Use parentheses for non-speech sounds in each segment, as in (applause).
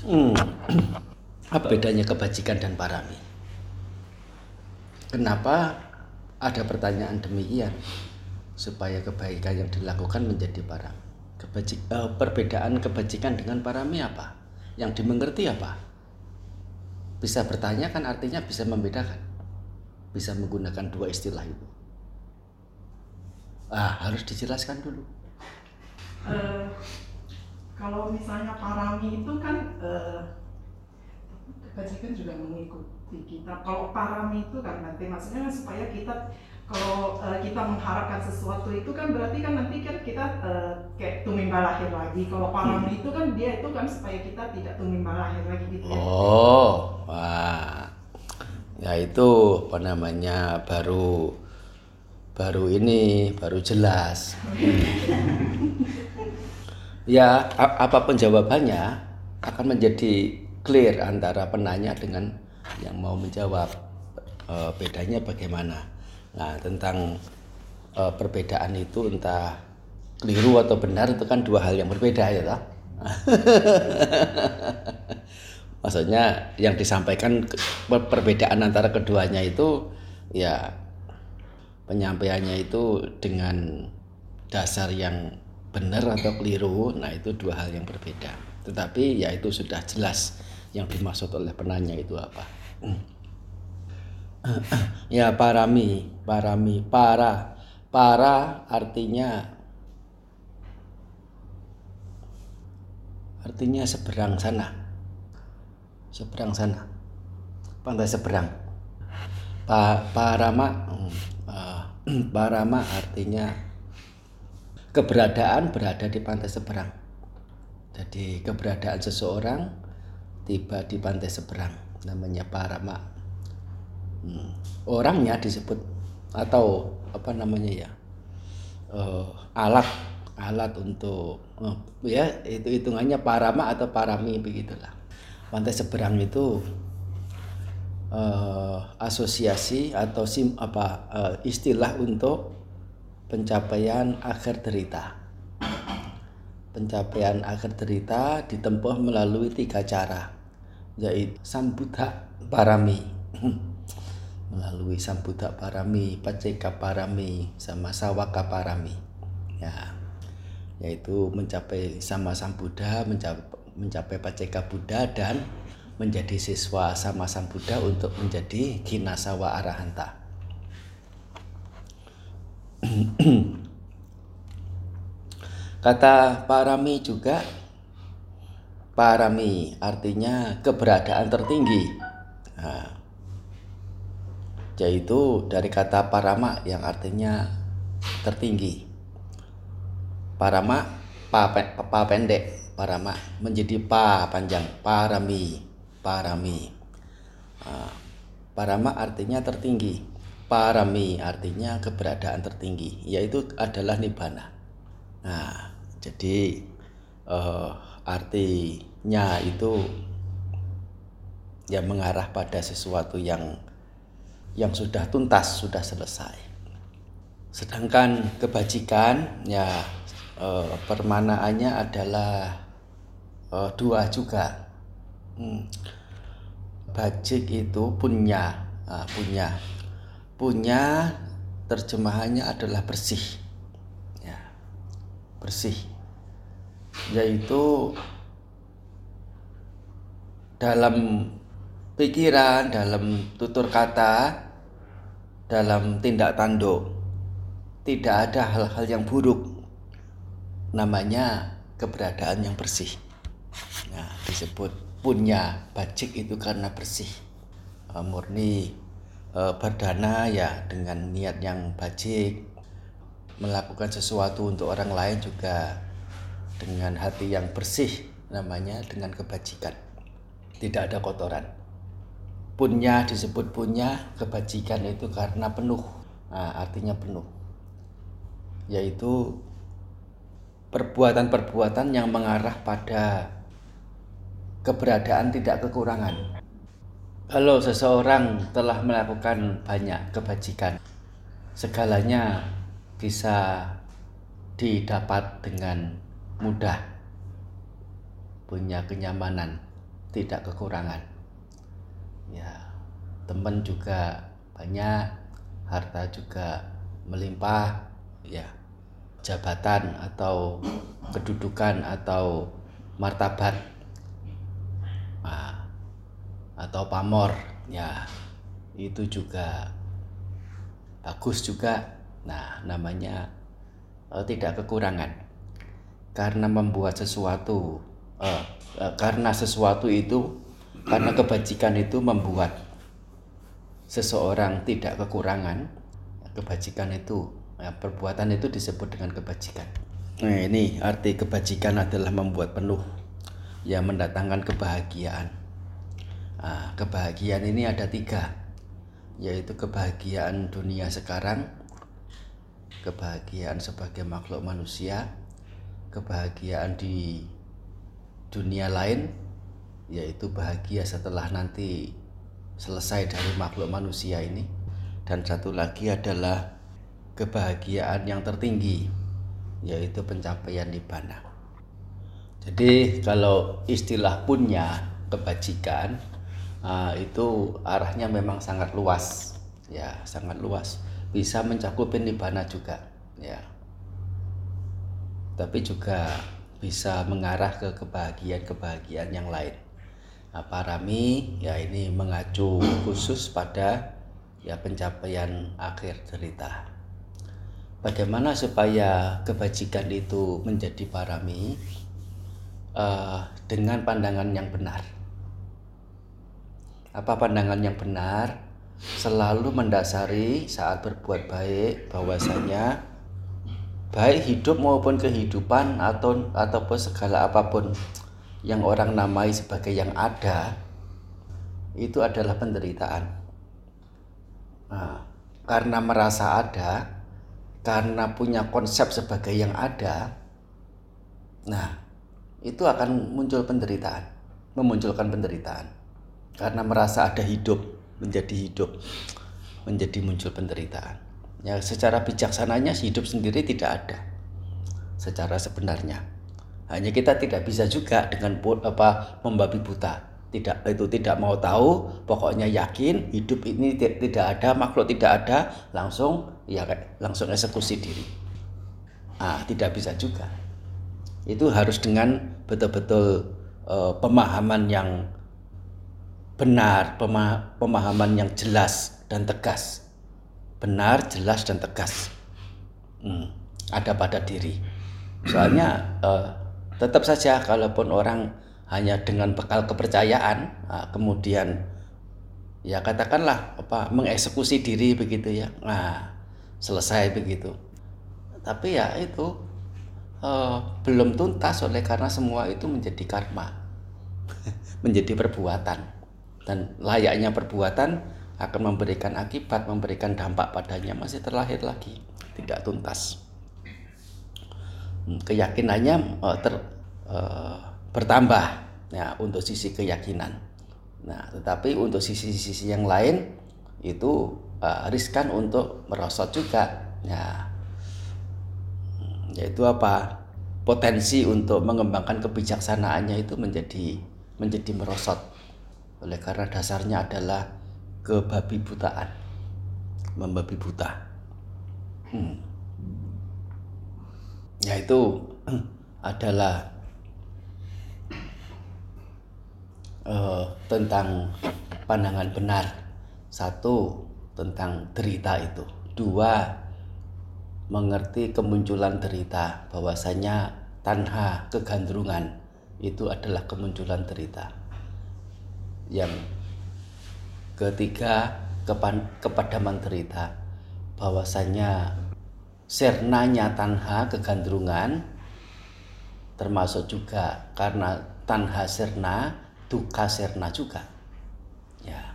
Hmm. Apa bedanya kebajikan dan parami? Kenapa ada pertanyaan demikian? Supaya kebaikan yang dilakukan menjadi parami. Kebajik, eh, perbedaan kebajikan dengan parami apa? Yang dimengerti apa? Bisa bertanya kan artinya bisa membedakan. Bisa menggunakan dua istilah itu. Ah, harus dijelaskan dulu. Eh, kalau misalnya parami itu kan eh, kebajikan juga mengikuti kita. Kalau parami itu kan nanti maksudnya kan supaya kita kalau eh, kita mengharapkan sesuatu itu kan berarti kan nanti kan kita eh, kayak tumimba lahir lagi. Kalau parami itu kan dia itu kan supaya kita tidak tumimba lahir lagi gitu ya. Oh, wah. Ya itu apa namanya baru baru ini baru jelas. (laughs) ya apa pun jawabannya akan menjadi clear antara penanya dengan yang mau menjawab Eh, bedanya bagaimana. Nah tentang eh, perbedaan itu entah keliru atau benar itu kan dua hal yang berbeda ya toh. (laughs) Maksudnya yang disampaikan perbedaan antara keduanya itu ya penyampaiannya itu dengan dasar yang benar atau keliru. Nah, itu dua hal yang berbeda. Tetapi ya itu sudah jelas yang dimaksud oleh penanya itu apa. ya parami, parami, para. Para artinya artinya seberang sana seberang sana pantai seberang pa, parama hmm, parama artinya keberadaan berada di pantai seberang. Jadi keberadaan seseorang tiba di pantai seberang namanya parama. Hmm, orangnya disebut atau apa namanya ya eh, alat alat untuk eh, ya itu hitungannya parama atau parami begitulah. Pantai seberang itu eh, asosiasi atau sim apa eh, istilah untuk pencapaian akhir derita pencapaian akhir derita ditempuh melalui tiga cara yaitu sambuddha parami (clears throat) melalui sambuddha parami, paceka parami, sama sawaka parami. Ya, yaitu mencapai sama sang Buddha, mencapai, mencapai paceka Buddha dan menjadi siswa sama sang Buddha untuk menjadi kinasawa arahanta. (clears throat) Kata parami juga parami artinya keberadaan tertinggi. Nah, yaitu dari kata parama yang artinya tertinggi. Parama pa, pa pendek, parama menjadi pa panjang, parami, parami. Ah, parama artinya tertinggi, parami artinya keberadaan tertinggi, yaitu adalah nibbana. Nah, jadi eh, artinya itu ya mengarah pada sesuatu yang yang sudah tuntas, sudah selesai. Sedangkan kebajikan ya eh, permanaannya adalah eh, dua juga. Hmm. Bajik itu punya, ah, punya, punya terjemahannya adalah bersih, ya bersih, yaitu dalam pikiran, dalam tutur kata, dalam tindak tanduk, tidak ada hal-hal yang buruk. Namanya keberadaan yang bersih. Nah, disebut punya bajik itu karena bersih. Eh, murni eh, berdana ya dengan niat yang bajik. Melakukan sesuatu untuk orang lain juga dengan hati yang bersih namanya dengan kebajikan. Tidak ada kotoran punya disebut punya kebajikan itu karena penuh nah, artinya penuh yaitu perbuatan-perbuatan yang mengarah pada keberadaan tidak kekurangan kalau seseorang telah melakukan banyak kebajikan. Segalanya bisa didapat dengan mudah. Punya kenyamanan tidak kekurangan. Ya teman juga banyak harta juga melimpah ya. Jabatan atau kedudukan atau martabat atau pamor. Ya itu juga bagus juga. Nah namanya uh, tidak kekurangan. Karena membuat sesuatu uh, uh, karena sesuatu itu karena kebajikan itu membuat seseorang tidak kekurangan kebajikan itu ya, perbuatan itu disebut dengan kebajikan. Nah ini arti kebajikan adalah membuat penuh yang mendatangkan kebahagiaan nah, kebahagiaan ini ada tiga yaitu kebahagiaan dunia sekarang, kebahagiaan sebagai makhluk manusia, kebahagiaan di dunia lain, yaitu bahagia setelah nanti selesai dari makhluk manusia ini, dan satu lagi adalah kebahagiaan yang tertinggi, yaitu pencapaian nibbana. Jadi kalau istilah punya kebajikan uh, itu arahnya memang sangat luas. Ya sangat luas. Bisa mencakup nibbana juga ya. Tapi juga bisa mengarah ke kebahagiaan-kebahagiaan yang lain. Nah, parami ya ini mengacu khusus pada ya pencapaian akhir cerita. Bagaimana supaya kebajikan itu menjadi parami uh, dengan pandangan yang benar apa pandangan yang benar selalu mendasari saat berbuat baik bahwasanya baik hidup maupun kehidupan atau ataupun segala apa pun yang orang namai sebagai yang ada itu adalah penderitaan. Nah, karena merasa ada, karena punya konsep sebagai yang ada, nah itu akan muncul penderitaan, memunculkan penderitaan karena merasa ada hidup menjadi hidup menjadi muncul penderitaan. Ya secara bijaksananya hidup sendiri tidak ada. Secara sebenarnya. Hanya kita tidak bisa juga dengan apa membabi buta. Tidak itu tidak mau tahu pokoknya yakin hidup ini tidak ada makhluk tidak ada langsung ya langsung eksekusi diri. Ah tidak bisa juga. Itu harus dengan betul-betul uh, pemahaman yang benar, pemahaman yang jelas dan tegas. Benar, jelas dan tegas. Hmm, ada pada diri. Soalnya uh, tetap saja kalaupun orang hanya dengan bekal kepercayaan, uh, kemudian ya katakanlah apa mengeksekusi diri begitu ya. Nah, selesai begitu. Tapi ya itu uh, belum tuntas oleh karena semua itu menjadi karma, (laughs) menjadi perbuatan dan layaknya perbuatan akan memberikan akibat, memberikan dampak padanya masih terlahir lagi, tidak tuntas. Hmm, keyakinannya uh, ter, uh, bertambah ya untuk sisi keyakinan. Nah, tetapi untuk sisi-sisi yang lain itu uh, riskan untuk merosot juga. Ya, hmm, yaitu apa? Potensi untuk mengembangkan kebijaksanaannya itu menjadi menjadi merosot oleh karena dasarnya adalah kebabi butaan. Membabi buta. Hmm. yaitu (clears throat) adalah uh, tentang pandangan benar. Satu tentang derita itu. Dua mengerti kemunculan derita. Bahwasanya tanha kegandrungan itu adalah kemunculan derita yang ketiga kepada menderita bahwasanya sernanya tanha kegandrungan termasuk juga karena tanha serna duka serna juga. Ya.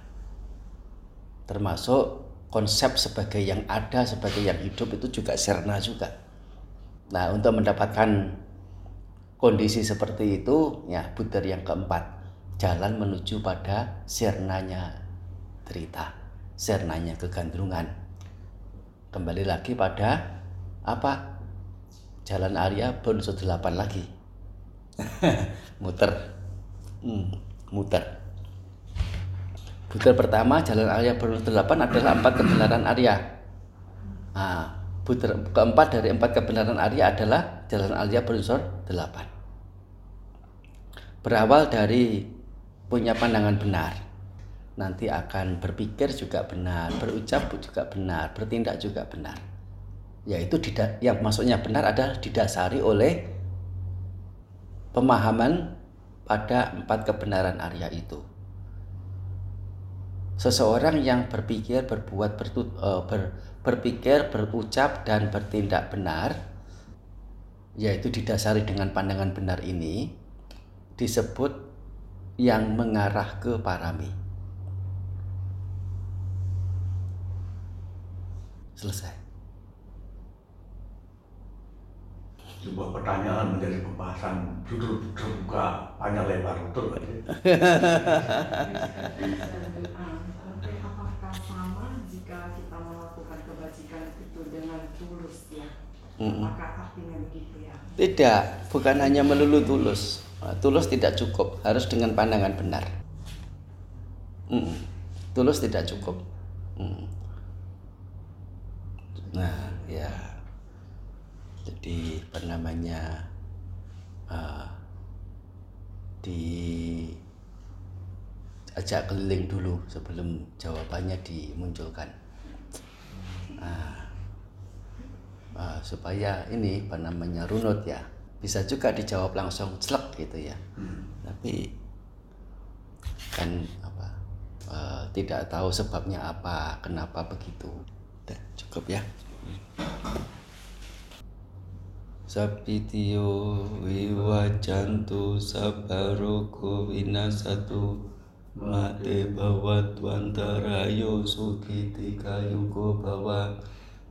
Termasuk konsep sebagai yang ada sebagai yang hidup itu juga serna juga. Nah untuk mendapatkan kondisi seperti itu ya butir yang keempat jalan menuju pada sernanya derita, sernanya kegandrungan. Kembali lagi pada apa? Jalan Arya bonus delapan lagi. (laughs) muter. Hmm, muter. Butir pertama jalan Arya berunsur delapan adalah empat kebenaran Arya. Nah, butir keempat dari empat kebenaran Arya adalah jalan Arya berunsur delapan. Berawal dari punya pandangan benar, nanti akan berpikir juga benar, berucap juga benar, bertindak juga benar. Yaitu yang maksudnya benar adalah didasari oleh pemahaman pada empat kebenaran Arya itu. Seseorang yang berpikir, berbuat, bertut, uh, ber, berpikir, berucap dan bertindak benar, yaitu didasari dengan pandangan benar ini, disebut yang mengarah ke parami. Selesai. sebuah pertanyaan menjadi pembahasan judul terbuka panjang lebar betul (laughs) apakah sama jika kita melakukan kebajikan itu dengan tulus ya? Apakah artinya begitu ya? Tidak bukan hanya melulu tulus tulus tidak cukup harus dengan pandangan benar. Tulus tidak cukup. Nah ya. Jadi apa namanya uh, di ajak keliling dulu sebelum jawabannya dimunculkan. Uh, uh, supaya ini apa namanya runut ya bisa juga dijawab langsung celek gitu ya. Hmm. tapi kan apa uh, tidak tahu sebabnya apa kenapa begitu. Udah, cukup ya. Sapitio wiwajantu sabaruku winasatu Mate bawat wantarayo sukiti kayuko bawa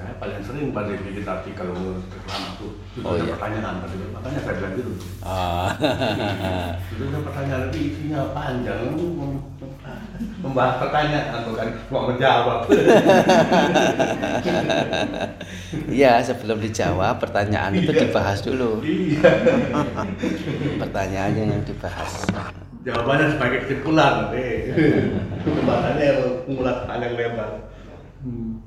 sadu paling sering pada bikin tapi kalau menurut reklama tuh itu oh, iya. pertanyaan pada makanya saya bilang gitu ah. (laughs) itu ada pertanyaan tapi isinya panjang membahas pertanyaan bukan mau menjawab (laughs) Iya sebelum dijawab pertanyaan itu iya. dibahas dulu iya pertanyaannya yang dibahas jawabannya sebagai kesimpulan eh. (laughs) pembahasannya pengulas panjang lebar hmm.